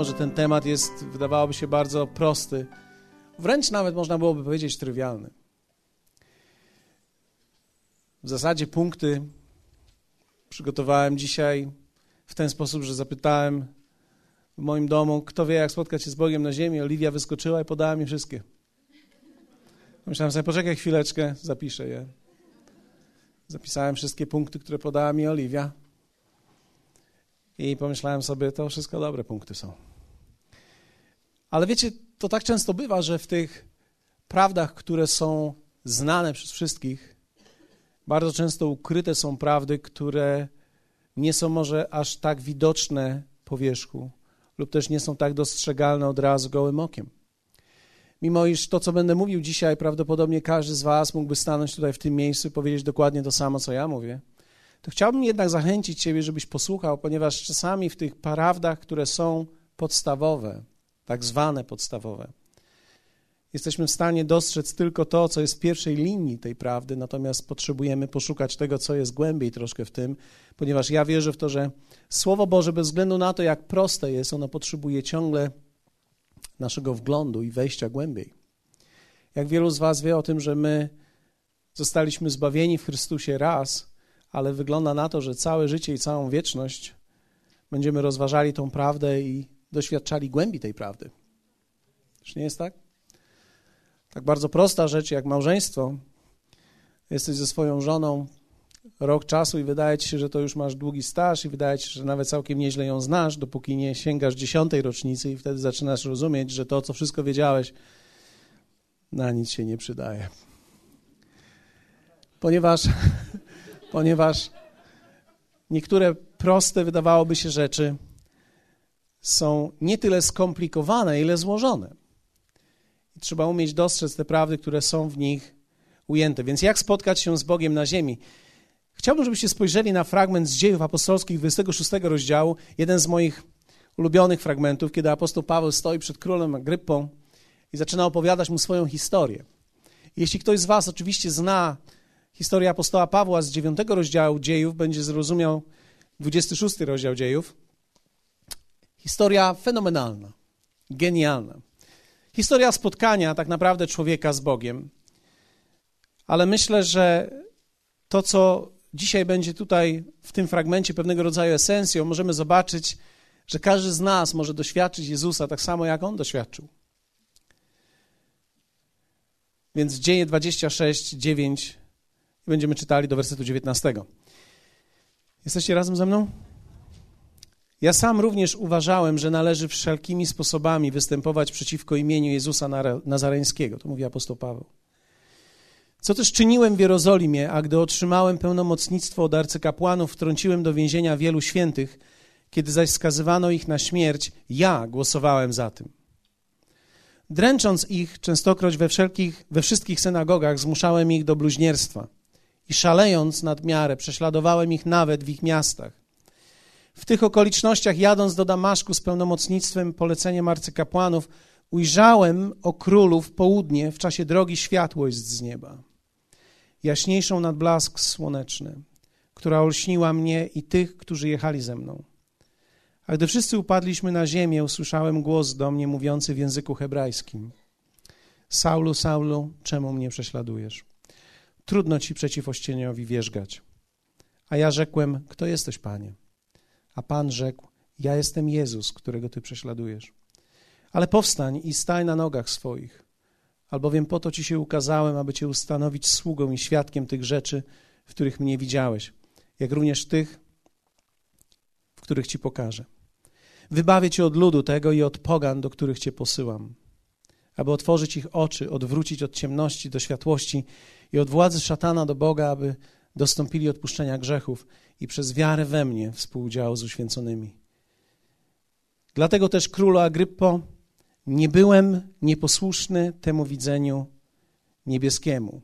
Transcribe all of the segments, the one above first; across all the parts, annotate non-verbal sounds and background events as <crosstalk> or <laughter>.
mimo że ten temat jest, wydawałoby się, bardzo prosty, wręcz nawet można byłoby powiedzieć trywialny. W zasadzie punkty przygotowałem dzisiaj w ten sposób, że zapytałem w moim domu, kto wie, jak spotkać się z Bogiem na ziemi. Oliwia wyskoczyła i podała mi wszystkie. Myślałem sobie, poczekaj chwileczkę, zapiszę je. Zapisałem wszystkie punkty, które podała mi Oliwia. I pomyślałem sobie, to wszystko dobre punkty są. Ale wiecie, to tak często bywa, że w tych prawdach, które są znane przez wszystkich, bardzo często ukryte są prawdy, które nie są może aż tak widoczne po wierzchu, lub też nie są tak dostrzegalne od razu gołym okiem. Mimo iż to, co będę mówił dzisiaj, prawdopodobnie każdy z Was mógłby stanąć tutaj w tym miejscu i powiedzieć dokładnie to samo, co ja mówię, to chciałbym jednak zachęcić Ciebie, żebyś posłuchał, ponieważ czasami w tych prawdach, które są podstawowe, tak zwane podstawowe, jesteśmy w stanie dostrzec tylko to, co jest w pierwszej linii tej prawdy, natomiast potrzebujemy poszukać tego, co jest głębiej troszkę w tym, ponieważ ja wierzę w to, że Słowo Boże, bez względu na to, jak proste jest, ono potrzebuje ciągle naszego wglądu i wejścia głębiej. Jak wielu z Was wie o tym, że my zostaliśmy zbawieni w Chrystusie raz, ale wygląda na to, że całe życie i całą wieczność będziemy rozważali tą prawdę i doświadczali głębi tej prawdy. Czy nie jest tak? Tak bardzo prosta rzecz jak małżeństwo. Jesteś ze swoją żoną rok czasu i wydaje ci się, że to już masz długi staż i wydaje ci się, że nawet całkiem nieźle ją znasz, dopóki nie sięgasz dziesiątej rocznicy i wtedy zaczynasz rozumieć, że to, co wszystko wiedziałeś, na nic się nie przydaje. Ponieważ, <laughs> ponieważ niektóre proste, wydawałoby się, rzeczy są nie tyle skomplikowane, ile złożone. I trzeba umieć dostrzec te prawdy, które są w nich ujęte. Więc jak spotkać się z Bogiem na ziemi? Chciałbym, żebyście spojrzeli na fragment z dziejów apostolskich 26 rozdziału, jeden z moich ulubionych fragmentów, kiedy apostoł Paweł stoi przed królem Agrypą i zaczyna opowiadać mu swoją historię. Jeśli ktoś z was oczywiście zna historię apostoła Pawła z 9 rozdziału dziejów, będzie zrozumiał 26 rozdział dziejów. Historia fenomenalna, genialna. Historia spotkania tak naprawdę człowieka z Bogiem. Ale myślę, że to, co dzisiaj będzie tutaj w tym fragmencie pewnego rodzaju esencją, możemy zobaczyć, że każdy z nas może doświadczyć Jezusa tak samo, jak On doświadczył. Więc dzieje 26, 9 i będziemy czytali do wersetu 19. Jesteście razem ze mną? Ja sam również uważałem, że należy wszelkimi sposobami występować przeciwko imieniu Jezusa Nazareńskiego. To mówi apostoł Paweł. Co też czyniłem w Jerozolimie, a gdy otrzymałem pełnomocnictwo od arcykapłanów, wtrąciłem do więzienia wielu świętych, kiedy zaś skazywano ich na śmierć, ja głosowałem za tym. Dręcząc ich częstokroć we, wszelkich, we wszystkich synagogach, zmuszałem ich do bluźnierstwa i szalejąc nad miarę, prześladowałem ich nawet w ich miastach. W tych okolicznościach, jadąc do Damaszku z pełnomocnictwem, poleceniem arcykapłanów, ujrzałem o królu w południe w czasie drogi światłość z nieba jaśniejszą nad blask słoneczny, która olśniła mnie i tych, którzy jechali ze mną. A gdy wszyscy upadliśmy na ziemię, usłyszałem głos do mnie mówiący w języku hebrajskim: Saulu, Saulu, czemu mnie prześladujesz? Trudno ci przeciw ościeniowi wierzgać. A ja rzekłem: Kto jesteś, panie? A pan rzekł: Ja jestem Jezus, którego ty prześladujesz. Ale powstań i staj na nogach swoich albowiem po to Ci się ukazałem, aby Cię ustanowić sługą i świadkiem tych rzeczy, w których mnie widziałeś, jak również tych, w których Ci pokażę. Wybawię Cię od ludu tego i od pogan, do których Cię posyłam, aby otworzyć ich oczy, odwrócić od ciemności do światłości i od władzy szatana do Boga, aby dostąpili odpuszczenia grzechów i przez wiarę we mnie współudziału z uświęconymi. Dlatego też królu Agryppo, nie byłem nieposłuszny temu widzeniu niebieskiemu.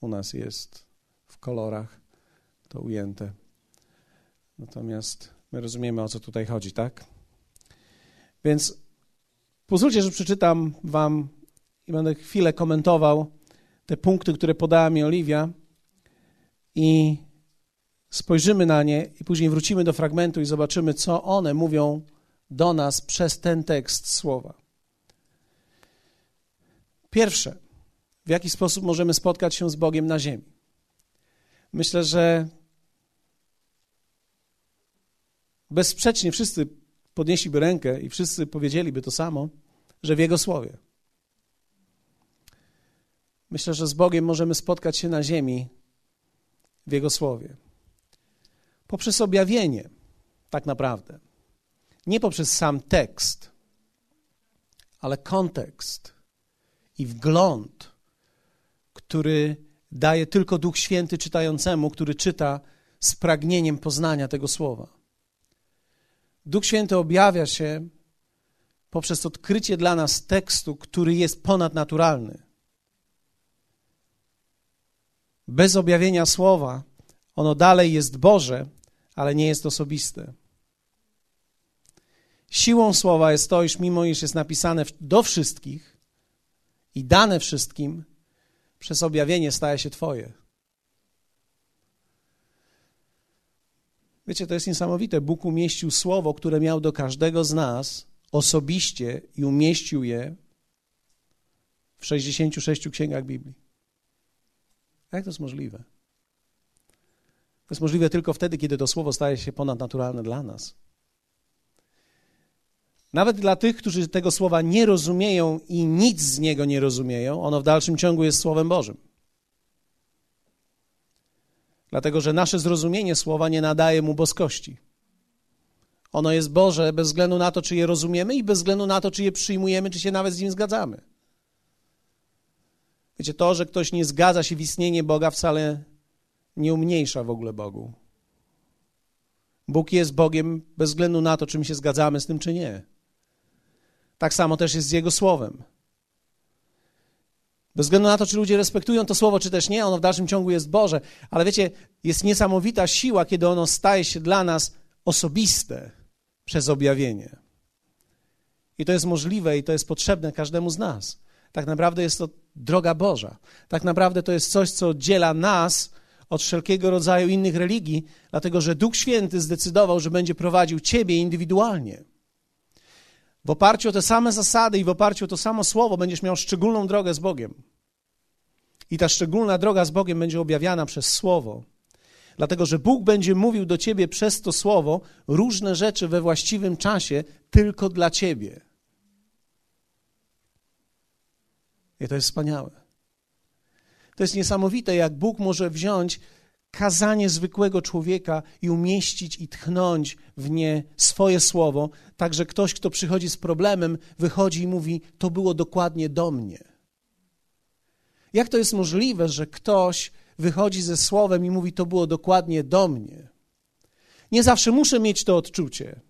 U nas jest w kolorach to ujęte. Natomiast my rozumiemy, o co tutaj chodzi, tak? Więc pozwólcie, że przeczytam Wam i będę chwilę komentował te punkty, które podała mi Oliwia i spojrzymy na nie i później wrócimy do fragmentu i zobaczymy, co one mówią do nas przez ten tekst słowa. Pierwsze, w jaki sposób możemy spotkać się z Bogiem na ziemi? Myślę, że bezsprzecznie wszyscy podnieśliby rękę i wszyscy powiedzieliby to samo, że w Jego słowie. Myślę, że z Bogiem możemy spotkać się na ziemi w Jego słowie. Poprzez objawienie, tak naprawdę. Nie poprzez sam tekst, ale kontekst i wgląd, który daje tylko Duch Święty czytającemu, który czyta z pragnieniem poznania tego słowa. Duch Święty objawia się poprzez odkrycie dla nas tekstu, który jest ponadnaturalny. Bez objawienia słowa ono dalej jest Boże, ale nie jest osobiste. Siłą słowa jest to, iż mimo iż jest napisane do wszystkich i dane wszystkim, przez objawienie staje się Twoje. Wiecie, to jest niesamowite. Bóg umieścił słowo, które miał do każdego z nas osobiście i umieścił je w 66 księgach Biblii. Jak to jest możliwe? To jest możliwe tylko wtedy, kiedy to słowo staje się ponadnaturalne dla nas. Nawet dla tych, którzy tego słowa nie rozumieją i nic z niego nie rozumieją, ono w dalszym ciągu jest Słowem Bożym. Dlatego, że nasze zrozumienie słowa nie nadaje mu boskości. Ono jest Boże bez względu na to, czy je rozumiemy i bez względu na to, czy je przyjmujemy, czy się nawet z nim zgadzamy. Wiecie, to, że ktoś nie zgadza się w istnienie Boga, wcale nie umniejsza w ogóle Bogu. Bóg jest Bogiem bez względu na to, czy my się zgadzamy z tym, czy nie. Tak samo też jest z Jego Słowem. Bez względu na to, czy ludzie respektują to słowo, czy też nie, ono w dalszym ciągu jest Boże. Ale wiecie, jest niesamowita siła, kiedy ono staje się dla nas osobiste przez objawienie. I to jest możliwe i to jest potrzebne każdemu z nas. Tak naprawdę jest to droga Boża. Tak naprawdę to jest coś, co oddziela nas od wszelkiego rodzaju innych religii, dlatego że Duch Święty zdecydował, że będzie prowadził ciebie indywidualnie. W oparciu o te same zasady i w oparciu o to samo słowo będziesz miał szczególną drogę z Bogiem. I ta szczególna droga z Bogiem będzie objawiana przez słowo. Dlatego, że Bóg będzie mówił do ciebie przez to słowo różne rzeczy we właściwym czasie tylko dla ciebie. I to jest wspaniałe. To jest niesamowite, jak Bóg może wziąć kazanie zwykłego człowieka i umieścić i tchnąć w nie swoje słowo, tak że ktoś, kto przychodzi z problemem, wychodzi i mówi: To było dokładnie do mnie. Jak to jest możliwe, że ktoś wychodzi ze słowem i mówi: To było dokładnie do mnie? Nie zawsze muszę mieć to odczucie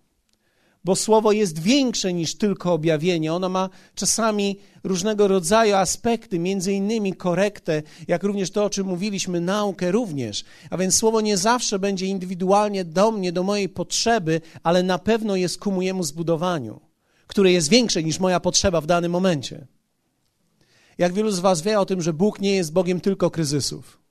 bo słowo jest większe niż tylko objawienie. Ono ma czasami różnego rodzaju aspekty, między innymi korektę, jak również to, o czym mówiliśmy, naukę również. A więc słowo nie zawsze będzie indywidualnie do mnie, do mojej potrzeby, ale na pewno jest ku mojemu zbudowaniu, które jest większe niż moja potrzeba w danym momencie. Jak wielu z Was wie o tym, że Bóg nie jest Bogiem tylko kryzysów?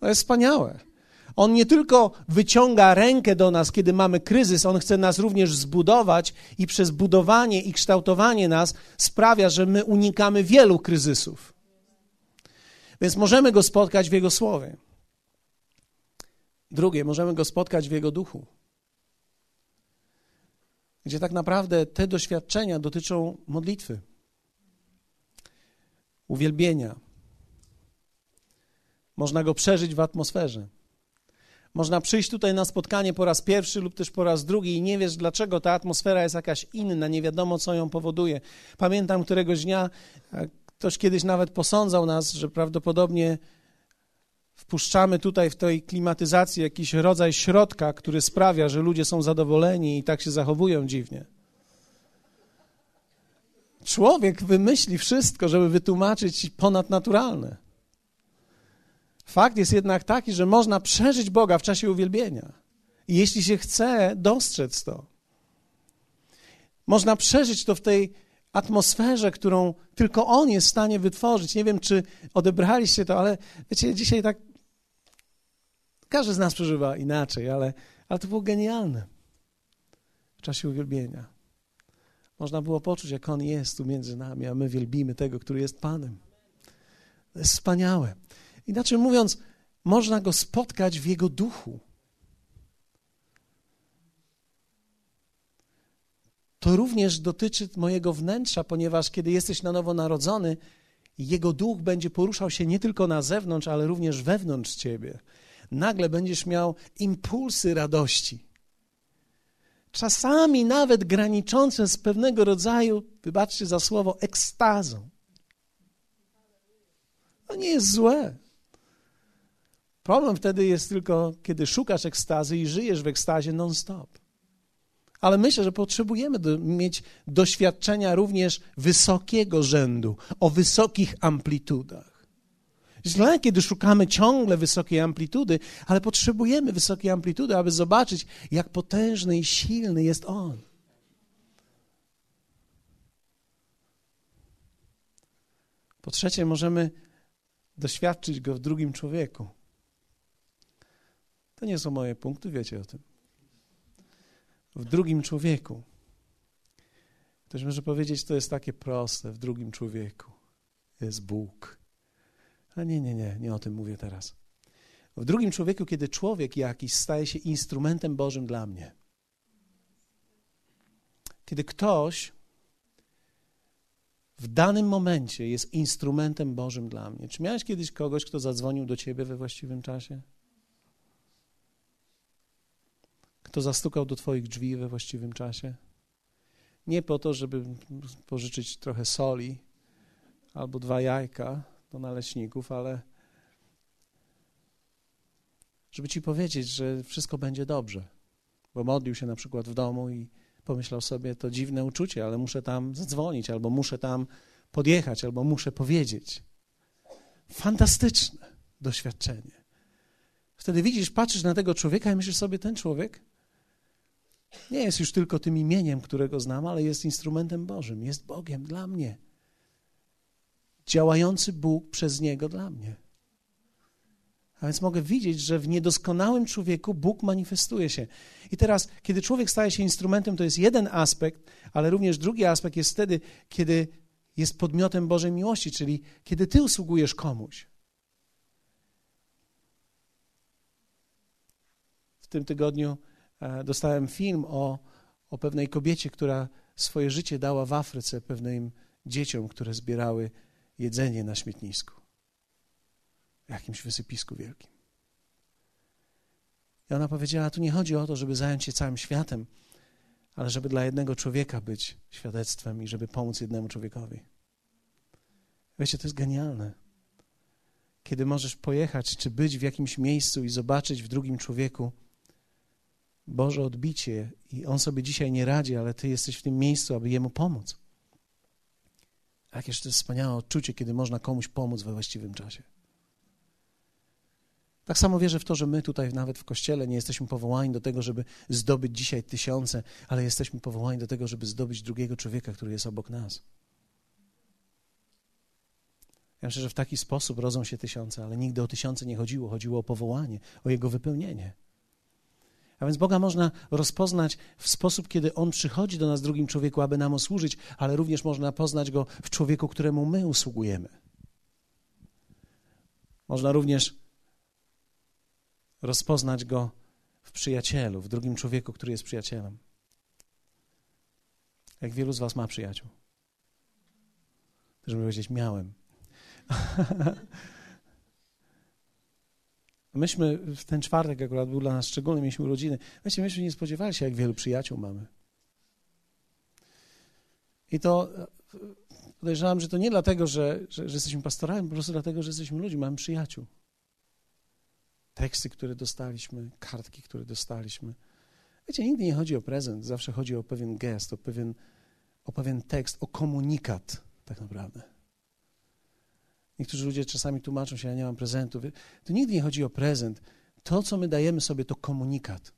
To jest wspaniałe. On nie tylko wyciąga rękę do nas, kiedy mamy kryzys, on chce nas również zbudować i przez budowanie i kształtowanie nas sprawia, że my unikamy wielu kryzysów. Więc możemy go spotkać w Jego słowie. Drugie, możemy go spotkać w Jego duchu. Gdzie tak naprawdę te doświadczenia dotyczą modlitwy, uwielbienia. Można go przeżyć w atmosferze. Można przyjść tutaj na spotkanie po raz pierwszy lub też po raz drugi i nie wiesz, dlaczego ta atmosfera jest jakaś inna, nie wiadomo, co ją powoduje. Pamiętam któregoś dnia, ktoś kiedyś nawet posądzał nas, że prawdopodobnie wpuszczamy tutaj w tej klimatyzacji jakiś rodzaj środka, który sprawia, że ludzie są zadowoleni i tak się zachowują dziwnie. Człowiek wymyśli wszystko, żeby wytłumaczyć ponadnaturalne. Fakt jest jednak taki, że można przeżyć Boga w czasie uwielbienia. I jeśli się chce dostrzec to, można przeżyć to w tej atmosferze, którą tylko On jest w stanie wytworzyć. Nie wiem, czy odebraliście to, ale wiecie, dzisiaj tak każdy z nas przeżywa inaczej, ale, ale to było genialne. w czasie uwielbienia. Można było poczuć, jak On jest tu między nami, a my wielbimy tego, który jest Panem. To jest wspaniałe. Inaczej mówiąc, można Go spotkać w Jego duchu. To również dotyczy mojego wnętrza, ponieważ kiedy jesteś na nowo narodzony, Jego duch będzie poruszał się nie tylko na zewnątrz, ale również wewnątrz ciebie. Nagle będziesz miał impulsy radości. Czasami nawet graniczące z pewnego rodzaju, wybaczcie za słowo, ekstazą. To nie jest złe. Problem wtedy jest tylko, kiedy szukasz ekstazy i żyjesz w ekstazie non-stop. Ale myślę, że potrzebujemy do, mieć doświadczenia również wysokiego rzędu, o wysokich amplitudach. Źle, kiedy szukamy ciągle wysokiej amplitudy, ale potrzebujemy wysokiej amplitudy, aby zobaczyć, jak potężny i silny jest On. Po trzecie, możemy doświadczyć Go w drugim człowieku. To nie są moje punkty, wiecie o tym. W drugim człowieku. Ktoś może powiedzieć, to jest takie proste, w drugim człowieku jest Bóg. A nie, nie, nie, nie o tym mówię teraz. W drugim człowieku, kiedy człowiek jakiś staje się instrumentem Bożym dla mnie. Kiedy ktoś w danym momencie jest instrumentem Bożym dla mnie. Czy miałeś kiedyś kogoś, kto zadzwonił do ciebie we właściwym czasie? Kto zastukał do Twoich drzwi we właściwym czasie? Nie po to, żeby pożyczyć trochę soli albo dwa jajka do naleśników, ale żeby Ci powiedzieć, że wszystko będzie dobrze. Bo modlił się na przykład w domu i pomyślał sobie, to dziwne uczucie, ale muszę tam zadzwonić, albo muszę tam podjechać, albo muszę powiedzieć. Fantastyczne doświadczenie. Wtedy widzisz, patrzysz na tego człowieka i myślisz sobie, ten człowiek nie jest już tylko tym imieniem, którego znam, ale jest instrumentem Bożym, jest Bogiem dla mnie. Działający Bóg przez niego dla mnie. A więc mogę widzieć, że w niedoskonałym człowieku Bóg manifestuje się. I teraz, kiedy człowiek staje się instrumentem, to jest jeden aspekt, ale również drugi aspekt jest wtedy, kiedy jest podmiotem Bożej miłości, czyli kiedy ty usługujesz komuś. W tym tygodniu dostałem film o, o pewnej kobiecie, która swoje życie dała w Afryce pewnym dzieciom, które zbierały jedzenie na śmietnisku, jakimś wysypisku wielkim. I ona powiedziała: Tu nie chodzi o to, żeby zająć się całym światem, ale żeby dla jednego człowieka być świadectwem i żeby pomóc jednemu człowiekowi. Wiecie, to jest genialne. Kiedy możesz pojechać czy być w jakimś miejscu i zobaczyć w drugim człowieku Boże odbicie i on sobie dzisiaj nie radzi, ale ty jesteś w tym miejscu, aby jemu pomóc. Jakież to jest wspaniałe odczucie, kiedy można komuś pomóc we właściwym czasie. Tak samo wierzę w to, że my tutaj nawet w kościele nie jesteśmy powołani do tego, żeby zdobyć dzisiaj tysiące, ale jesteśmy powołani do tego, żeby zdobyć drugiego człowieka, który jest obok nas. Ja myślę, że w taki sposób rodzą się tysiące, ale nigdy o tysiące nie chodziło. Chodziło o powołanie, o jego wypełnienie. A więc Boga można rozpoznać w sposób, kiedy On przychodzi do nas w drugim człowieku, aby nam usłużyć, ale również można poznać Go w człowieku, któremu my usługujemy. Można również rozpoznać Go w przyjacielu, w drugim człowieku, który jest przyjacielem. Jak wielu z Was ma przyjaciół? Też bym powiedzieć, miałem. <laughs> Myśmy w ten czwartek akurat był dla nas szczególny, mieliśmy urodziny. Wiecie, myśmy nie spodziewali się, jak wielu przyjaciół mamy. I to e, podejrzewam, że to nie dlatego, że, że, że jesteśmy pastorami, po prostu dlatego, że jesteśmy ludźmi, mamy przyjaciół. Teksty, które dostaliśmy, kartki, które dostaliśmy. Wiecie, nigdy nie chodzi o prezent, zawsze chodzi o pewien gest, o pewien, o pewien tekst, o komunikat tak naprawdę. Niektórzy ludzie czasami tłumaczą się, ja nie mam prezentu. To nigdy nie chodzi o prezent. To, co my dajemy sobie, to komunikat.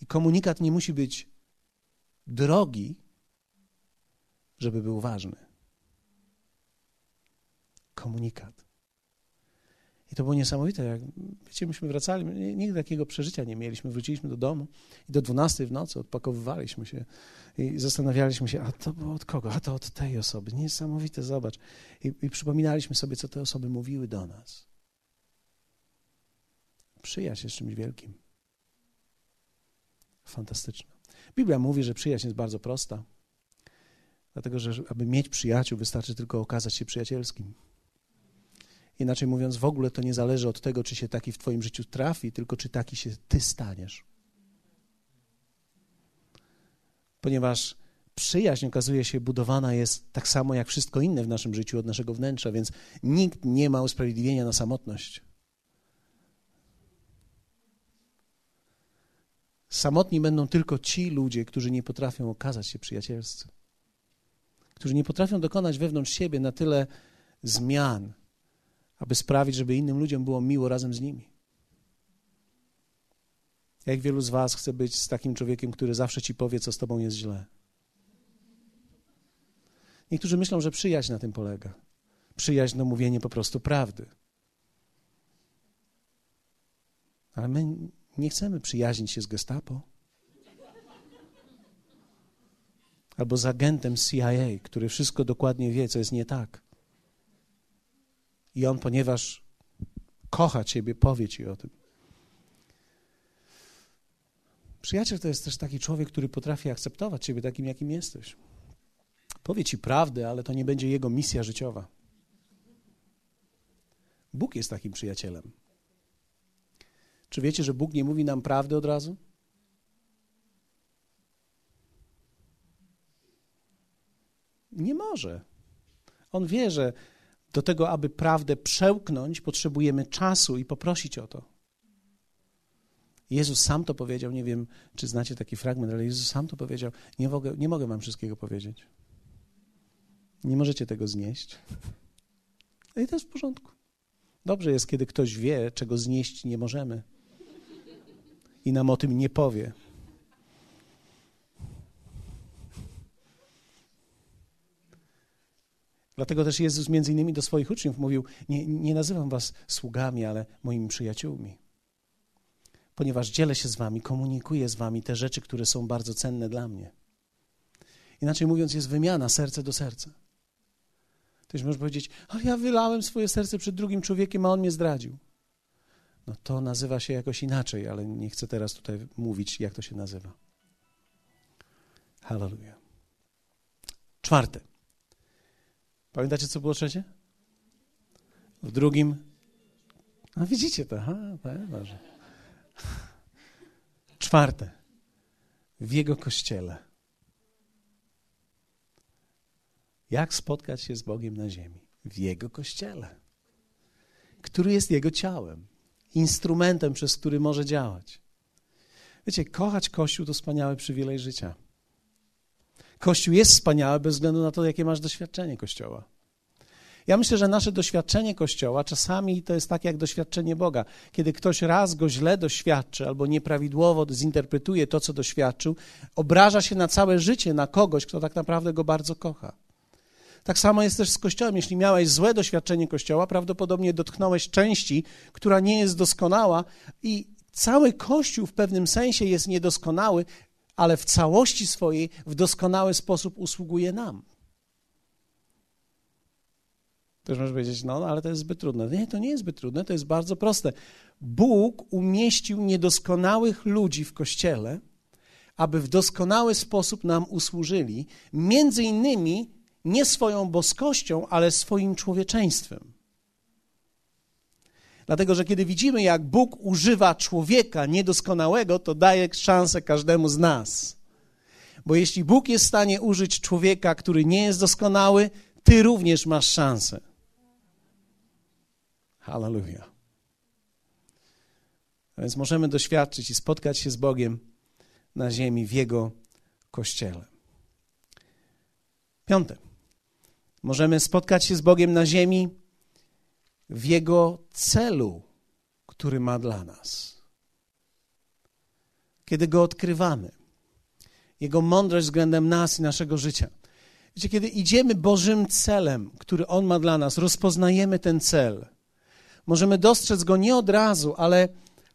I komunikat nie musi być drogi, żeby był ważny. Komunikat. To było niesamowite. Jak, wiecie, myśmy wracali, nigdy takiego przeżycia nie mieliśmy. Wróciliśmy do domu i do 12 w nocy odpakowywaliśmy się i zastanawialiśmy się, a to było od kogo? A to od tej osoby. Niesamowite, zobacz. I, i przypominaliśmy sobie, co te osoby mówiły do nas. Przyjaźń jest czymś wielkim. Fantastyczne. Biblia mówi, że przyjaźń jest bardzo prosta. Dlatego, że aby mieć przyjaciół, wystarczy tylko okazać się przyjacielskim. Inaczej mówiąc, w ogóle to nie zależy od tego, czy się taki w Twoim życiu trafi, tylko czy taki się Ty staniesz. Ponieważ przyjaźń okazuje się budowana jest tak samo jak wszystko inne w naszym życiu od naszego wnętrza, więc nikt nie ma usprawiedliwienia na samotność. Samotni będą tylko ci ludzie, którzy nie potrafią okazać się przyjacielscy, którzy nie potrafią dokonać wewnątrz siebie na tyle zmian, aby sprawić, żeby innym ludziom było miło razem z nimi. Jak wielu z Was chce być z takim człowiekiem, który zawsze ci powie, co z Tobą jest źle? Niektórzy myślą, że przyjaźń na tym polega. Przyjaźń to mówienie po prostu prawdy. Ale my nie chcemy przyjaźnić się z Gestapo. Albo z agentem CIA, który wszystko dokładnie wie, co jest nie tak. I on, ponieważ kocha Ciebie, powie Ci o tym. Przyjaciel to jest też taki człowiek, który potrafi akceptować Ciebie takim, jakim jesteś. Powie Ci prawdę, ale to nie będzie jego misja życiowa. Bóg jest takim przyjacielem. Czy wiecie, że Bóg nie mówi nam prawdy od razu? Nie może. On wie, że do tego, aby prawdę przełknąć, potrzebujemy czasu i poprosić o to. Jezus sam to powiedział, nie wiem, czy znacie taki fragment, ale Jezus sam to powiedział. Nie mogę, nie mogę wam wszystkiego powiedzieć. Nie możecie tego znieść. I to jest w porządku. Dobrze jest, kiedy ktoś wie, czego znieść nie możemy i nam o tym nie powie. Dlatego też Jezus między innymi do swoich uczniów mówił, nie, nie nazywam was sługami, ale moimi przyjaciółmi. Ponieważ dzielę się z wami, komunikuję z wami te rzeczy, które są bardzo cenne dla mnie. Inaczej mówiąc, jest wymiana serce do serca. Ktoś może powiedzieć, ale ja wylałem swoje serce przed drugim człowiekiem, a on mnie zdradził. No to nazywa się jakoś inaczej, ale nie chcę teraz tutaj mówić, jak to się nazywa. Hallelujah. Czwarte. Pamiętacie, co było trzecie? W drugim. A widzicie to, ha, dobrze. Czwarte. W Jego kościele. Jak spotkać się z Bogiem na ziemi? W Jego kościele, który jest Jego ciałem, instrumentem, przez który może działać. Wiecie, kochać Kościół to wspaniały przywilej życia. Kościół jest wspaniały bez względu na to, jakie masz doświadczenie Kościoła. Ja myślę, że nasze doświadczenie Kościoła czasami to jest tak jak doświadczenie Boga. Kiedy ktoś raz go źle doświadczy albo nieprawidłowo zinterpretuje to, co doświadczył, obraża się na całe życie na kogoś, kto tak naprawdę go bardzo kocha. Tak samo jest też z Kościołem. Jeśli miałeś złe doświadczenie Kościoła, prawdopodobnie dotknąłeś części, która nie jest doskonała i cały Kościół w pewnym sensie jest niedoskonały, ale w całości swojej w doskonały sposób usługuje nam. Też możesz powiedzieć, no, ale to jest zbyt trudne. Nie, to nie jest zbyt trudne, to jest bardzo proste. Bóg umieścił niedoskonałych ludzi w kościele, aby w doskonały sposób nam usłużyli, między innymi nie swoją boskością, ale swoim człowieczeństwem. Dlatego, że kiedy widzimy, jak Bóg używa człowieka niedoskonałego, to daje szansę każdemu z nas. Bo jeśli Bóg jest w stanie użyć człowieka, który nie jest doskonały, ty również masz szansę. Hallelujah. A więc możemy doświadczyć i spotkać się z Bogiem na ziemi, w Jego kościele. Piąte. Możemy spotkać się z Bogiem na ziemi w Jego celu, który ma dla nas. Kiedy Go odkrywamy, Jego mądrość względem nas i naszego życia. Wiecie, kiedy idziemy Bożym celem, który On ma dla nas, rozpoznajemy ten cel – możemy dostrzec go nie od razu, ale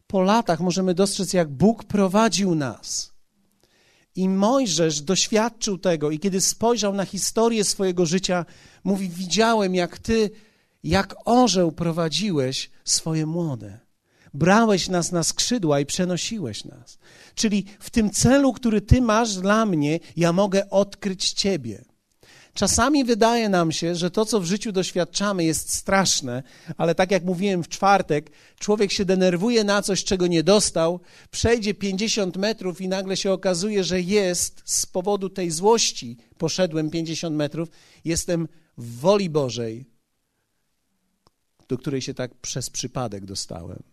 po latach możemy dostrzec, jak Bóg prowadził nas. I Mojżesz doświadczył tego, i kiedy spojrzał na historię swojego życia, mówi: Widziałem, jak ty, jak orzeł prowadziłeś swoje młode. Brałeś nas na skrzydła i przenosiłeś nas. Czyli w tym celu, który ty masz dla mnie, ja mogę odkryć ciebie. Czasami wydaje nam się, że to, co w życiu doświadczamy, jest straszne, ale tak jak mówiłem w czwartek, człowiek się denerwuje na coś, czego nie dostał, przejdzie 50 metrów i nagle się okazuje, że jest z powodu tej złości, poszedłem 50 metrów, jestem w woli Bożej, do której się tak przez przypadek dostałem.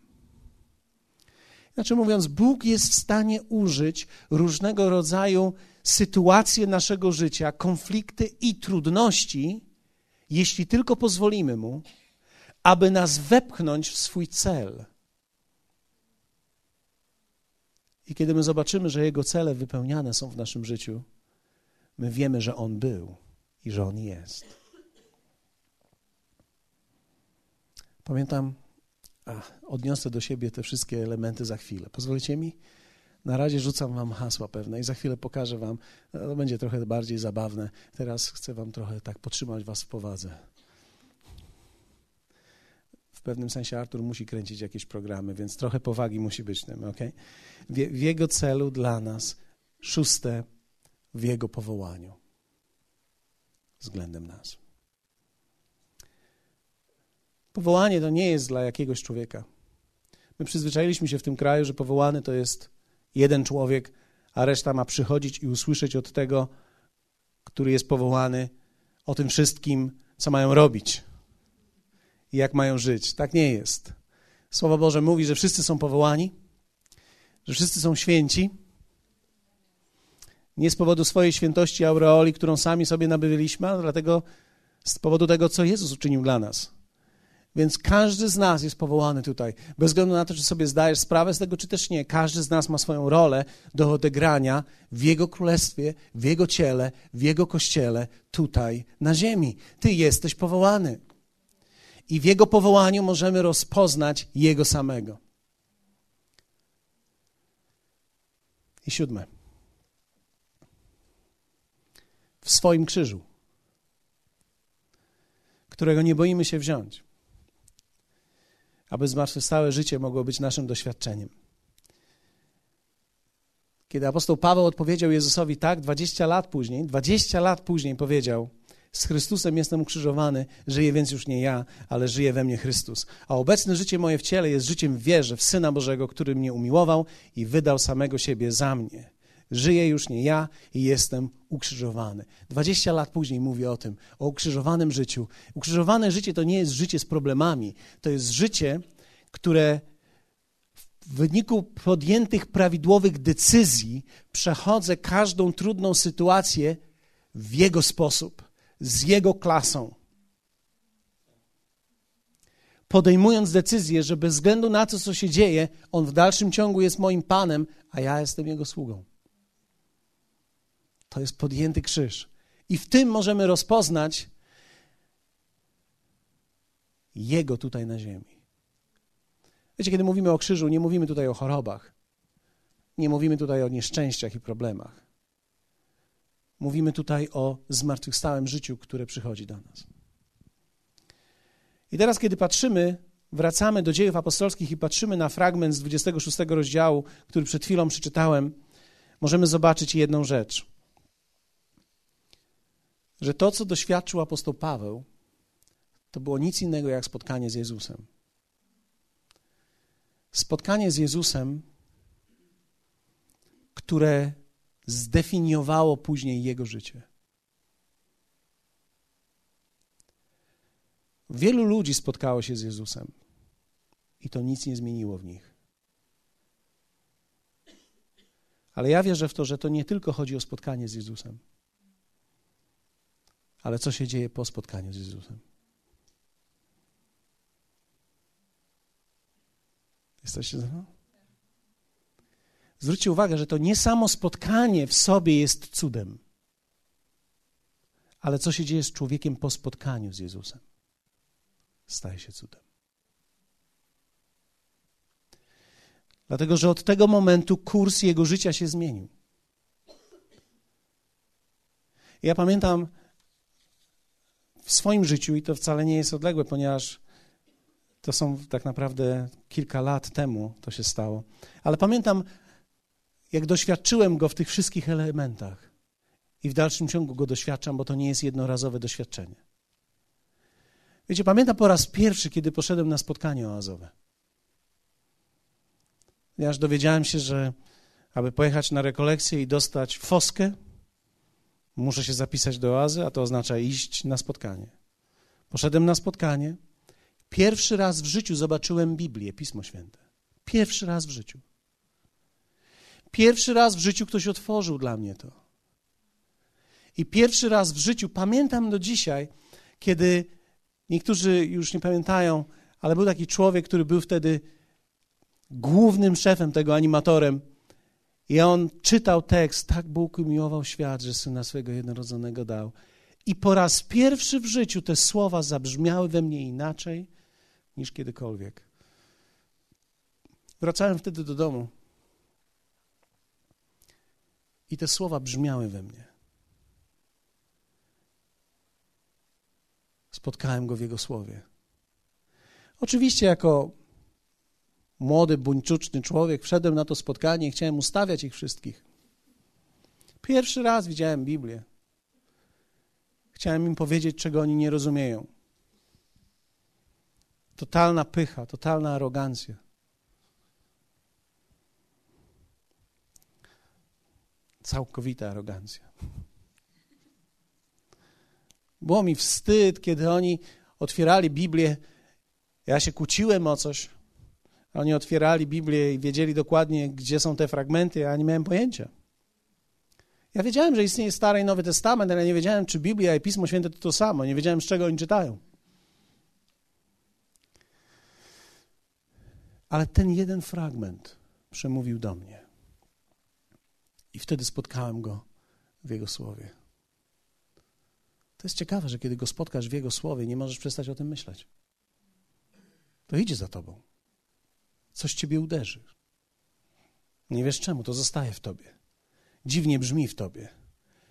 Znaczy mówiąc, Bóg jest w stanie użyć różnego rodzaju sytuacje naszego życia, konflikty i trudności, jeśli tylko pozwolimy Mu, aby nas wepchnąć w swój cel. I kiedy my zobaczymy, że Jego cele wypełniane są w naszym życiu, my wiemy, że On był i że On jest. Pamiętam, odniosę do siebie te wszystkie elementy za chwilę. Pozwolicie mi? Na razie rzucam wam hasła pewne i za chwilę pokażę wam, to będzie trochę bardziej zabawne. Teraz chcę wam trochę tak podtrzymać was w powadze. W pewnym sensie Artur musi kręcić jakieś programy, więc trochę powagi musi być tym, ok? W, w jego celu dla nas, szóste, w jego powołaniu względem nas. Powołanie to nie jest dla jakiegoś człowieka. My przyzwyczailiśmy się w tym kraju, że powołany to jest jeden człowiek, a reszta ma przychodzić i usłyszeć od tego, który jest powołany, o tym wszystkim, co mają robić i jak mają żyć. Tak nie jest. Słowo Boże mówi, że wszyscy są powołani, że wszyscy są święci. Nie z powodu swojej świętości aureoli, którą sami sobie nabyliśmy, ale dlatego z powodu tego, co Jezus uczynił dla nas. Więc każdy z nas jest powołany tutaj, bez względu na to, czy sobie zdajesz sprawę z tego, czy też nie. Każdy z nas ma swoją rolę do odegrania w Jego królestwie, w Jego ciele, w Jego kościele, tutaj na ziemi. Ty jesteś powołany. I w Jego powołaniu możemy rozpoznać Jego samego. I siódme. W swoim krzyżu, którego nie boimy się wziąć aby zmartwychwstałe życie mogło być naszym doświadczeniem. Kiedy apostoł Paweł odpowiedział Jezusowi tak, 20 lat później, 20 lat później powiedział: Z Chrystusem jestem ukrzyżowany, żyję więc już nie ja, ale żyje we mnie Chrystus. A obecne życie moje w ciele jest życiem wierze w Syna Bożego, który mnie umiłował i wydał samego siebie za mnie. Żyję już nie ja i jestem ukrzyżowany. 20 lat później mówię o tym, o ukrzyżowanym życiu. Ukrzyżowane życie to nie jest życie z problemami, to jest życie, które w wyniku podjętych prawidłowych decyzji przechodzę każdą trudną sytuację w jego sposób, z jego klasą. Podejmując decyzję, że bez względu na to, co się dzieje, on w dalszym ciągu jest moim panem, a ja jestem jego sługą. To jest podjęty krzyż. I w tym możemy rozpoznać Jego tutaj na ziemi. Wiecie, kiedy mówimy o krzyżu, nie mówimy tutaj o chorobach, nie mówimy tutaj o nieszczęściach i problemach. Mówimy tutaj o zmartwychwstałym życiu, które przychodzi do nas. I teraz, kiedy patrzymy, wracamy do dziejów apostolskich i patrzymy na fragment z 26 rozdziału, który przed chwilą przeczytałem, możemy zobaczyć jedną rzecz że to, co doświadczył apostoł Paweł, to było nic innego jak spotkanie z Jezusem. Spotkanie z Jezusem, które zdefiniowało później jego życie. Wielu ludzi spotkało się z Jezusem i to nic nie zmieniło w nich. Ale ja wierzę w to, że to nie tylko chodzi o spotkanie z Jezusem ale co się dzieje po spotkaniu z Jezusem? Jesteście ze mną? Zwróćcie uwagę, że to nie samo spotkanie w sobie jest cudem, ale co się dzieje z człowiekiem po spotkaniu z Jezusem, staje się cudem. Dlatego, że od tego momentu kurs jego życia się zmienił. Ja pamiętam w swoim życiu, i to wcale nie jest odległe, ponieważ to są tak naprawdę kilka lat temu to się stało, ale pamiętam, jak doświadczyłem go w tych wszystkich elementach. I w dalszym ciągu go doświadczam, bo to nie jest jednorazowe doświadczenie. Wiecie, pamiętam po raz pierwszy, kiedy poszedłem na spotkanie oazowe. Ponieważ dowiedziałem się, że aby pojechać na rekolekcję i dostać foskę, muszę się zapisać do oazy, a to oznacza iść na spotkanie. Poszedłem na spotkanie. Pierwszy raz w życiu zobaczyłem Biblię, Pismo Święte. Pierwszy raz w życiu. Pierwszy raz w życiu ktoś otworzył dla mnie to. I pierwszy raz w życiu pamiętam do dzisiaj, kiedy niektórzy już nie pamiętają, ale był taki człowiek, który był wtedy głównym szefem tego animatorem. I on czytał tekst, tak Bóg umiłował świat, że syna swego jednorodzonego dał. I po raz pierwszy w życiu te słowa zabrzmiały we mnie inaczej niż kiedykolwiek. Wracałem wtedy do domu i te słowa brzmiały we mnie. Spotkałem go w jego słowie. Oczywiście, jako młody, buńczuczny człowiek, wszedłem na to spotkanie i chciałem ustawiać ich wszystkich. Pierwszy raz widziałem Biblię. Chciałem im powiedzieć, czego oni nie rozumieją. Totalna pycha, totalna arogancja. Całkowita arogancja. Było mi wstyd, kiedy oni otwierali Biblię. Ja się kłóciłem o coś. Oni otwierali Biblię i wiedzieli dokładnie, gdzie są te fragmenty, a ja nie miałem pojęcia. Ja wiedziałem, że istnieje Stary i Nowy Testament, ale nie wiedziałem, czy Biblia i Pismo Święte to to samo. Nie wiedziałem, z czego oni czytają. Ale ten jeden fragment przemówił do mnie. I wtedy spotkałem go w Jego słowie. To jest ciekawe, że kiedy go spotkasz w Jego słowie, nie możesz przestać o tym myśleć. To idzie za tobą. Coś ciebie uderzy. Nie wiesz czemu, to zostaje w tobie. Dziwnie brzmi w tobie.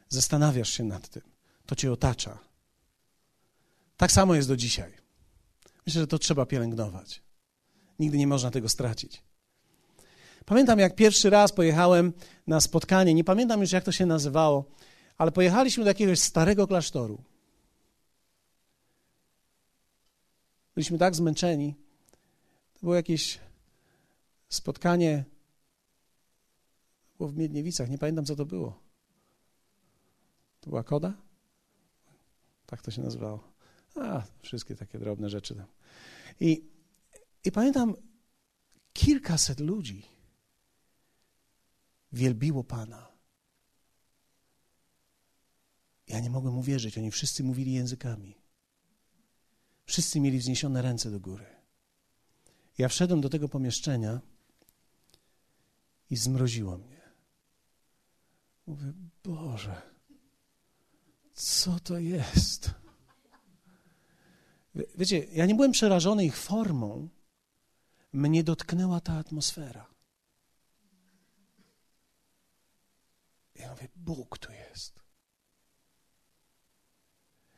Zastanawiasz się nad tym. To cię otacza. Tak samo jest do dzisiaj. Myślę, że to trzeba pielęgnować. Nigdy nie można tego stracić. Pamiętam, jak pierwszy raz pojechałem na spotkanie, nie pamiętam już, jak to się nazywało, ale pojechaliśmy do jakiegoś starego klasztoru. Byliśmy tak zmęczeni. To było jakieś spotkanie było w Miedniewicach, nie pamiętam co to było. To była koda? Tak to się nazywało. A, wszystkie takie drobne rzeczy tam. I, i pamiętam, kilkaset ludzi wielbiło Pana. Ja nie mogłem uwierzyć, oni wszyscy mówili językami. Wszyscy mieli wzniesione ręce do góry. Ja wszedłem do tego pomieszczenia i zmroziło mnie. Mówię, Boże, co to jest? Wiecie, ja nie byłem przerażony ich formą, mnie dotknęła ta atmosfera. Ja mówię, Bóg tu jest.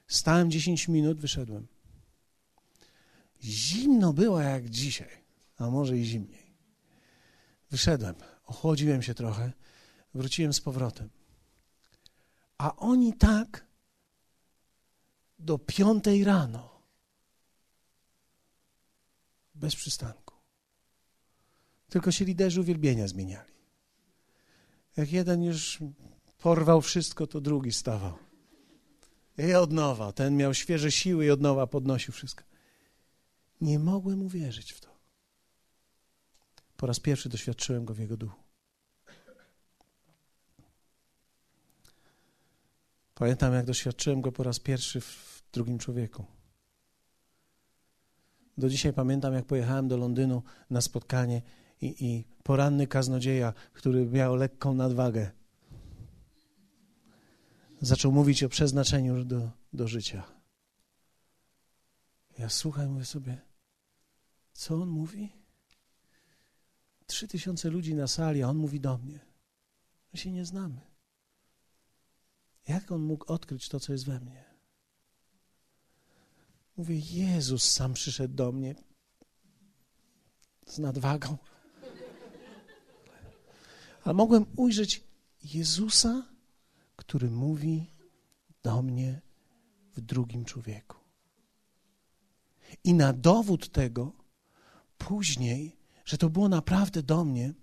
Stałem 10 minut, wyszedłem. Zimno było jak dzisiaj, a może i zimniej. Wyszedłem, ochłodziłem się trochę, wróciłem z powrotem. A oni tak do piątej rano, bez przystanku. Tylko się liderzy uwielbienia zmieniali. Jak jeden już porwał wszystko, to drugi stawał. I od nowa. Ten miał świeże siły i od nowa podnosił wszystko. Nie mogłem uwierzyć w to. Po raz pierwszy doświadczyłem go w jego duchu. Pamiętam, jak doświadczyłem go po raz pierwszy w drugim człowieku. Do dzisiaj pamiętam, jak pojechałem do Londynu na spotkanie i, i poranny kaznodzieja, który miał lekką nadwagę, zaczął mówić o przeznaczeniu do, do życia. Ja słucham, mówię sobie, co on mówi? Trzy tysiące ludzi na sali, a on mówi do mnie. My się nie znamy. Jak on mógł odkryć to, co jest we mnie? Mówię, Jezus sam przyszedł do mnie z nadwagą. Ale mogłem ujrzeć Jezusa, który mówi do mnie w drugim człowieku. I na dowód tego później, że to było naprawdę do mnie,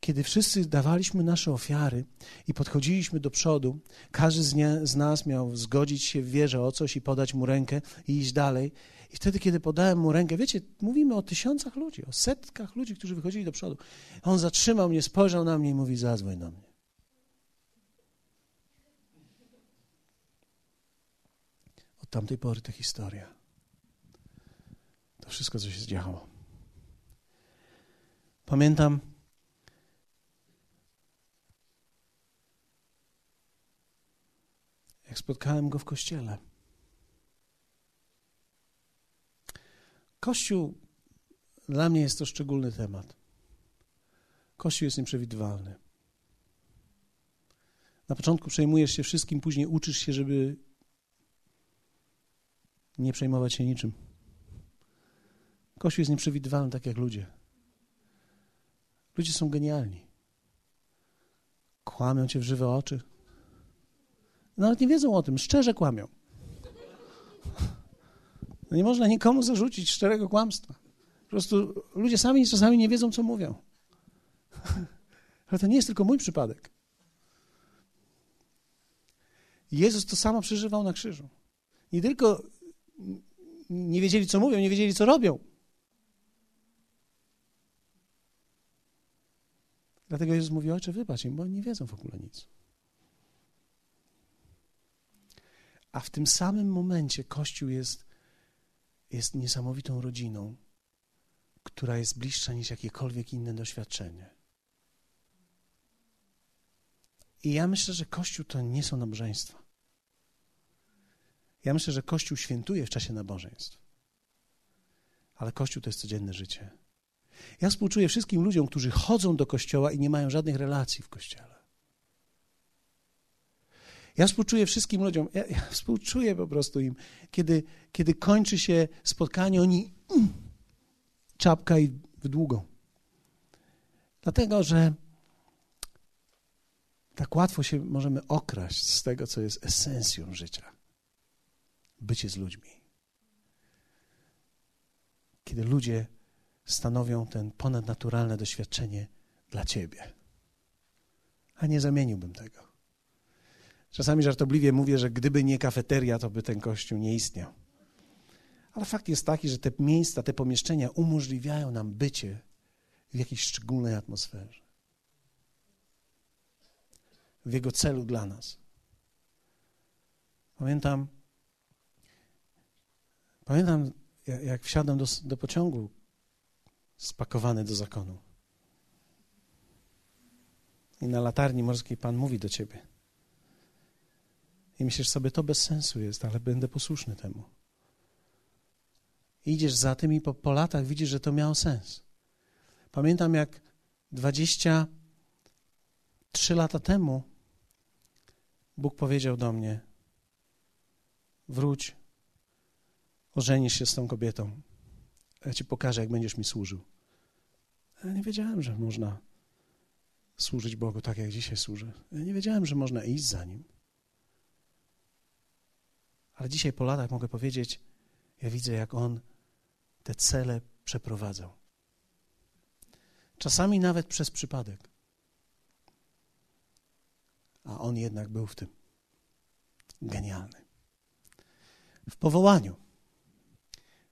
kiedy wszyscy dawaliśmy nasze ofiary i podchodziliśmy do przodu, każdy z, nie, z, nas miał zgodzić się w wierze o coś i podać mu rękę i iść dalej. I wtedy, kiedy podałem mu rękę, wiecie, mówimy o tysiącach ludzi, o setkach ludzi, którzy wychodzili do przodu. On zatrzymał mnie, spojrzał na mnie i mówi: Zadzwoń do mnie. Od tamtej pory to historia. To wszystko, co się działo. Pamiętam, jak spotkałem go w kościele. Kościół dla mnie jest to szczególny temat. Kościół jest nieprzewidywalny. Na początku przejmujesz się wszystkim, później uczysz się, żeby nie przejmować się niczym. Kościół jest nieprzewidywalny, tak jak ludzie. Ludzie są genialni. Kłamią cię w żywe oczy. Nawet nie wiedzą o tym, szczerze kłamią. No nie można nikomu zarzucić szczerego kłamstwa. Po prostu ludzie sami czasami nie wiedzą, co mówią. Ale to nie jest tylko mój przypadek. Jezus to samo przeżywał na krzyżu. Nie tylko nie wiedzieli, co mówią, nie wiedzieli, co robią. Dlatego Jezus mówi, ojcze, wybacz im, bo oni nie wiedzą w ogóle nic. A w tym samym momencie Kościół jest, jest niesamowitą rodziną, która jest bliższa niż jakiekolwiek inne doświadczenie. I ja myślę, że Kościół to nie są nabożeństwa. Ja myślę, że Kościół świętuje w czasie nabożeństw. Ale Kościół to jest codzienne życie. Ja współczuję wszystkim ludziom, którzy chodzą do kościoła i nie mają żadnych relacji w kościele. Ja współczuję wszystkim ludziom, ja, ja współczuję po prostu im, kiedy, kiedy kończy się spotkanie, oni mm, czapka i w długą. Dlatego, że tak łatwo się możemy okraść z tego, co jest esencją życia. Bycie z ludźmi. Kiedy ludzie stanowią ten ponadnaturalne doświadczenie dla ciebie. A nie zamieniłbym tego. Czasami żartobliwie mówię, że gdyby nie kafeteria, to by ten kościół nie istniał. Ale fakt jest taki, że te miejsca, te pomieszczenia umożliwiają nam bycie w jakiejś szczególnej atmosferze. W jego celu dla nas. Pamiętam, pamiętam jak wsiadłem do, do pociągu spakowany do zakonu. I na latarni morskiej Pan mówi do ciebie. I myślisz sobie, to bez sensu jest, ale będę posłuszny temu. Idziesz za tym i po, po latach widzisz, że to miało sens. Pamiętam, jak 23 lata temu Bóg powiedział do mnie: Wróć, ożenisz się z tą kobietą. Ja ci pokażę, jak będziesz mi służył. Ja nie wiedziałem, że można służyć Bogu tak, jak dzisiaj służę. Ja nie wiedziałem, że można iść za Nim. Ale dzisiaj po latach mogę powiedzieć, ja widzę, jak On te cele przeprowadzał. Czasami nawet przez przypadek. A On jednak był w tym genialny. W powołaniu.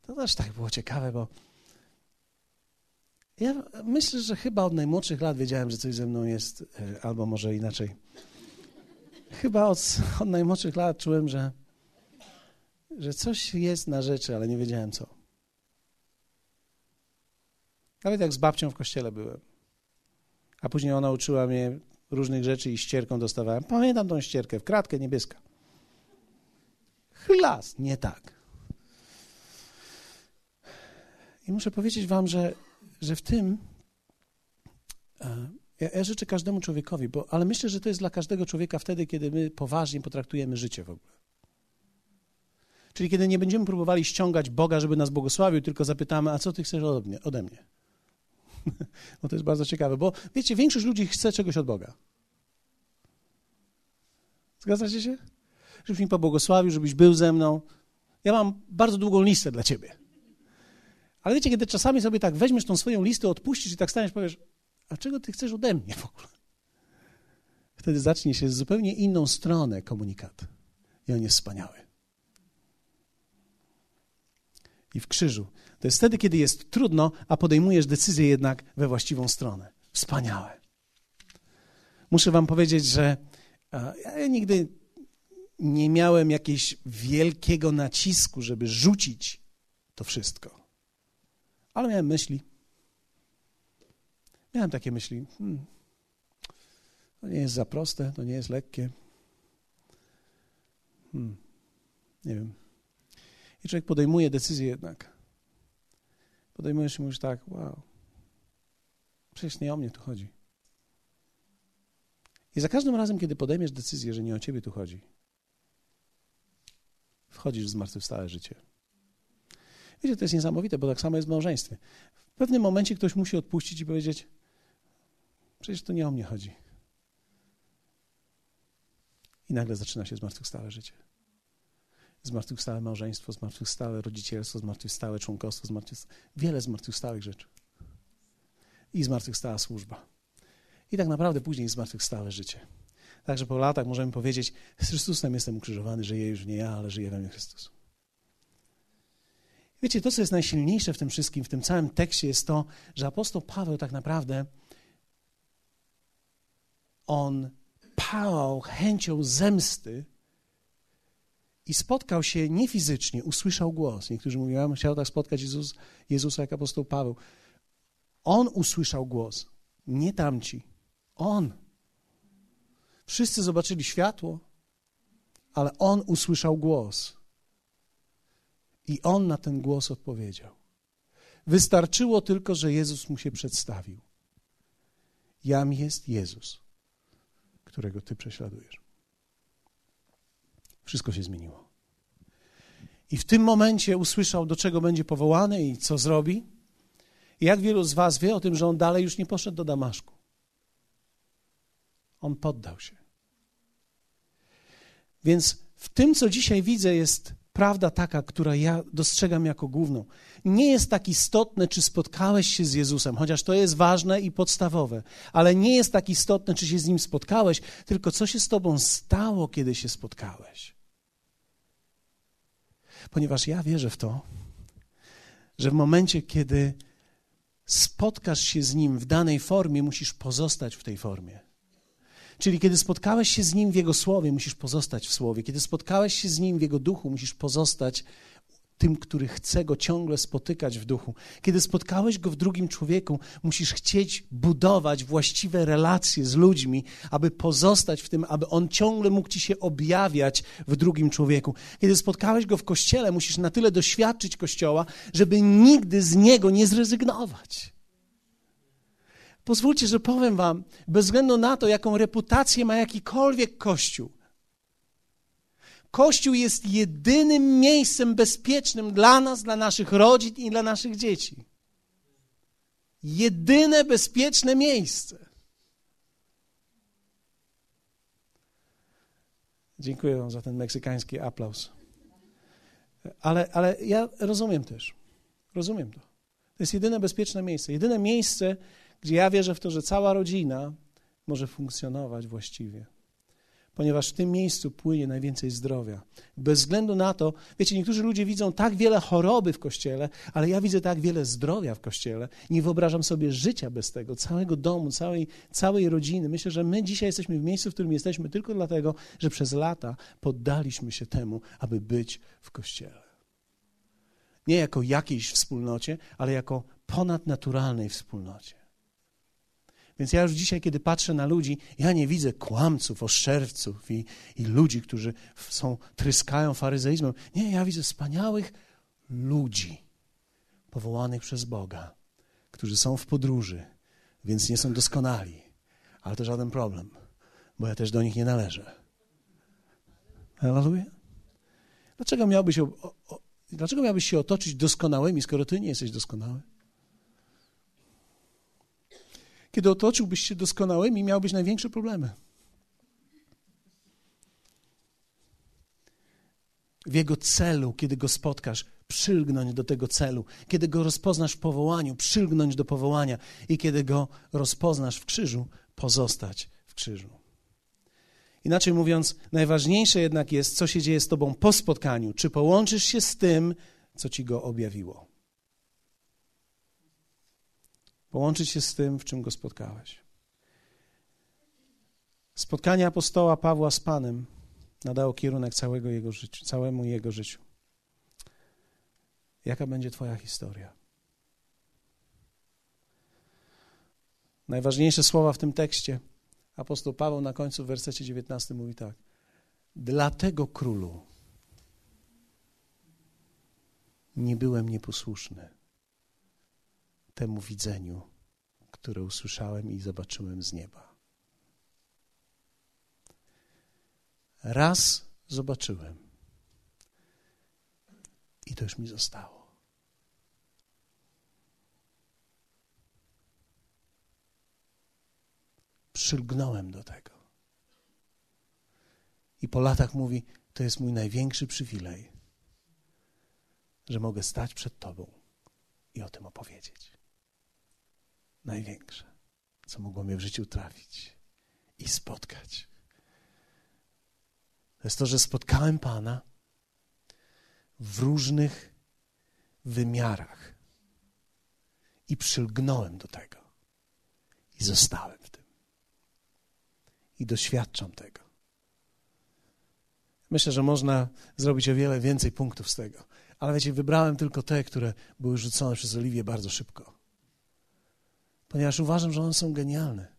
To też tak było ciekawe, bo ja myślę, że chyba od najmłodszych lat wiedziałem, że coś ze mną jest, e, albo może inaczej. Chyba od, <laughs> od najmłodszych lat czułem, że, że coś jest na rzeczy, ale nie wiedziałem co. Nawet jak z babcią w kościele byłem. A później ona uczyła mnie różnych rzeczy i ścierką dostawałem. Pamiętam tą ścierkę, w kratkę niebieska. Chlas, nie tak. I muszę powiedzieć wam, że że w tym E, ja, ja życzę każdemu człowiekowi, bo, ale myślę, że to jest dla każdego człowieka wtedy, kiedy my poważnie potraktujemy życie w ogóle. Czyli kiedy nie będziemy próbowali ściągać Boga, żeby nas błogosławił, tylko zapytamy, a co ty chcesz ode mnie? Ode mnie? <laughs> no to jest bardzo ciekawe, bo wiecie, większość ludzi chce czegoś od Boga. Zgadzacie się? Żebyś mi pobłogosławił, żebyś był ze mną. Ja mam bardzo długą listę dla ciebie. Ale wiecie, kiedy czasami sobie tak weźmiesz tą swoją listę, odpuścisz i tak staniesz, powiesz, a czego ty chcesz ode mnie w ogóle? Wtedy zacznie się z zupełnie inną stronę komunikat. I on jest wspaniały. I w krzyżu. To jest wtedy, kiedy jest trudno, a podejmujesz decyzję jednak we właściwą stronę. Wspaniałe. Muszę wam powiedzieć, że ja nigdy nie miałem jakiegoś wielkiego nacisku, żeby rzucić to wszystko. Ale miałem myśli. Miałem takie myśli. Hmm, to nie jest za proste, to nie jest lekkie. Hmm, nie wiem. I człowiek podejmuje decyzję jednak. Podejmujesz i mówisz tak, wow, przecież nie o mnie tu chodzi. I za każdym razem, kiedy podejmiesz decyzję, że nie o ciebie tu chodzi, wchodzisz w zmartwychwstałe życie. Wiecie, to jest niesamowite, bo tak samo jest w małżeństwie. W pewnym momencie ktoś musi odpuścić i powiedzieć: Przecież to nie o mnie chodzi. I nagle zaczyna się zmartwychwstałe życie. Zmartwychwstałe małżeństwo, zmartwychwstałe rodzicielstwo, zmartwychwstałe członkostwo, zmartwychwstałe... wiele zmartwychwstałych rzeczy. I zmartwychwstała służba. I tak naprawdę później zmartwychwstałe życie. Także po latach możemy powiedzieć, z Chrystusem jestem ukrzyżowany, żyję już nie ja, ale żyje we mnie Chrystus. Wiecie, to, co jest najsilniejsze w tym wszystkim, w tym całym tekście, jest to, że apostoł Paweł tak naprawdę on pałał chęcią zemsty i spotkał się nie fizycznie, usłyszał głos. Niektórzy mówią, chciał tak spotkać Jezus, Jezusa jak apostoł Paweł. On usłyszał głos, nie tamci. On. Wszyscy zobaczyli światło, ale on usłyszał głos. I on na ten głos odpowiedział. Wystarczyło tylko, że Jezus mu się przedstawił. Jam jest Jezus, którego ty prześladujesz. Wszystko się zmieniło. I w tym momencie usłyszał, do czego będzie powołany i co zrobi. Jak wielu z Was wie o tym, że on dalej już nie poszedł do Damaszku. On poddał się. Więc w tym, co dzisiaj widzę, jest prawda taka, która ja dostrzegam jako główną. Nie jest tak istotne, czy spotkałeś się z Jezusem, chociaż to jest ważne i podstawowe, ale nie jest tak istotne, czy się z nim spotkałeś, tylko co się z tobą stało, kiedy się spotkałeś. Ponieważ ja wierzę w to, że w momencie, kiedy spotkasz się z nim w danej formie, musisz pozostać w tej formie. Czyli kiedy spotkałeś się z Nim w Jego Słowie, musisz pozostać w Słowie. Kiedy spotkałeś się z Nim w Jego Duchu, musisz pozostać tym, który chce Go ciągle spotykać w duchu. Kiedy spotkałeś Go w drugim człowieku, musisz chcieć budować właściwe relacje z ludźmi, aby pozostać w tym, aby On ciągle mógł Ci się objawiać w drugim człowieku. Kiedy spotkałeś Go w Kościele, musisz na tyle doświadczyć Kościoła, żeby nigdy z Niego nie zrezygnować. Pozwólcie, że powiem Wam, bez względu na to, jaką reputację ma jakikolwiek kościół, Kościół jest jedynym miejscem bezpiecznym dla nas, dla naszych rodzin i dla naszych dzieci. Jedyne bezpieczne miejsce. Dziękuję Wam za ten meksykański aplauz. Ale, ale ja rozumiem też. Rozumiem to. To jest jedyne bezpieczne miejsce. Jedyne miejsce, gdzie ja wierzę w to, że cała rodzina może funkcjonować właściwie. Ponieważ w tym miejscu płynie najwięcej zdrowia. Bez względu na to, wiecie, niektórzy ludzie widzą tak wiele choroby w kościele, ale ja widzę tak wiele zdrowia w kościele. Nie wyobrażam sobie życia bez tego, całego domu, całej, całej rodziny. Myślę, że my dzisiaj jesteśmy w miejscu, w którym jesteśmy tylko dlatego, że przez lata poddaliśmy się temu, aby być w kościele. Nie jako jakiejś wspólnocie, ale jako ponadnaturalnej wspólnocie. Więc ja już dzisiaj, kiedy patrzę na ludzi, ja nie widzę kłamców, oszczerców i, i ludzi, którzy są, tryskają faryzeizmem. Nie, ja widzę wspaniałych ludzi powołanych przez Boga, którzy są w podróży, więc nie są doskonali. Ale to żaden problem, bo ja też do nich nie należę. Hallelujah. Dlaczego miałbyś, o, o, dlaczego miałbyś się otoczyć doskonałymi, skoro ty nie jesteś doskonały? Kiedy otoczyłbyś się doskonałymi, miałbyś największe problemy. W jego celu, kiedy go spotkasz, przylgnąć do tego celu. Kiedy go rozpoznasz w powołaniu, przylgnąć do powołania. I kiedy go rozpoznasz w krzyżu, pozostać w krzyżu. Inaczej mówiąc, najważniejsze jednak jest, co się dzieje z tobą po spotkaniu. Czy połączysz się z tym, co ci go objawiło? Połączyć się z tym, w czym go spotkałeś. Spotkanie apostoła Pawła z Panem nadało kierunek całego jego życiu, całemu jego życiu. Jaka będzie Twoja historia? Najważniejsze słowa w tym tekście. Apostoł Paweł na końcu w wersecie 19 mówi tak. Dlatego królu nie byłem nieposłuszny temu widzeniu, które usłyszałem i zobaczyłem z nieba. Raz zobaczyłem i to już mi zostało. Przylgnąłem do tego. I po latach mówi: To jest mój największy przywilej, że mogę stać przed Tobą i o tym opowiedzieć. Największe, co mogło mnie w życiu trafić i spotkać. To jest to, że spotkałem Pana w różnych wymiarach i przylgnąłem do tego i zostałem w tym. I doświadczam tego. Myślę, że można zrobić o wiele więcej punktów z tego. Ale wiecie, wybrałem tylko te, które były rzucone przez Oliwię bardzo szybko. Ponieważ uważam, że one są genialne.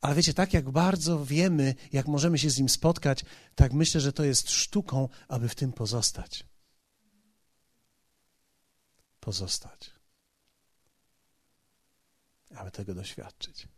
Ale wiecie, tak jak bardzo wiemy, jak możemy się z nim spotkać, tak myślę, że to jest sztuką, aby w tym pozostać. Pozostać. Aby tego doświadczyć.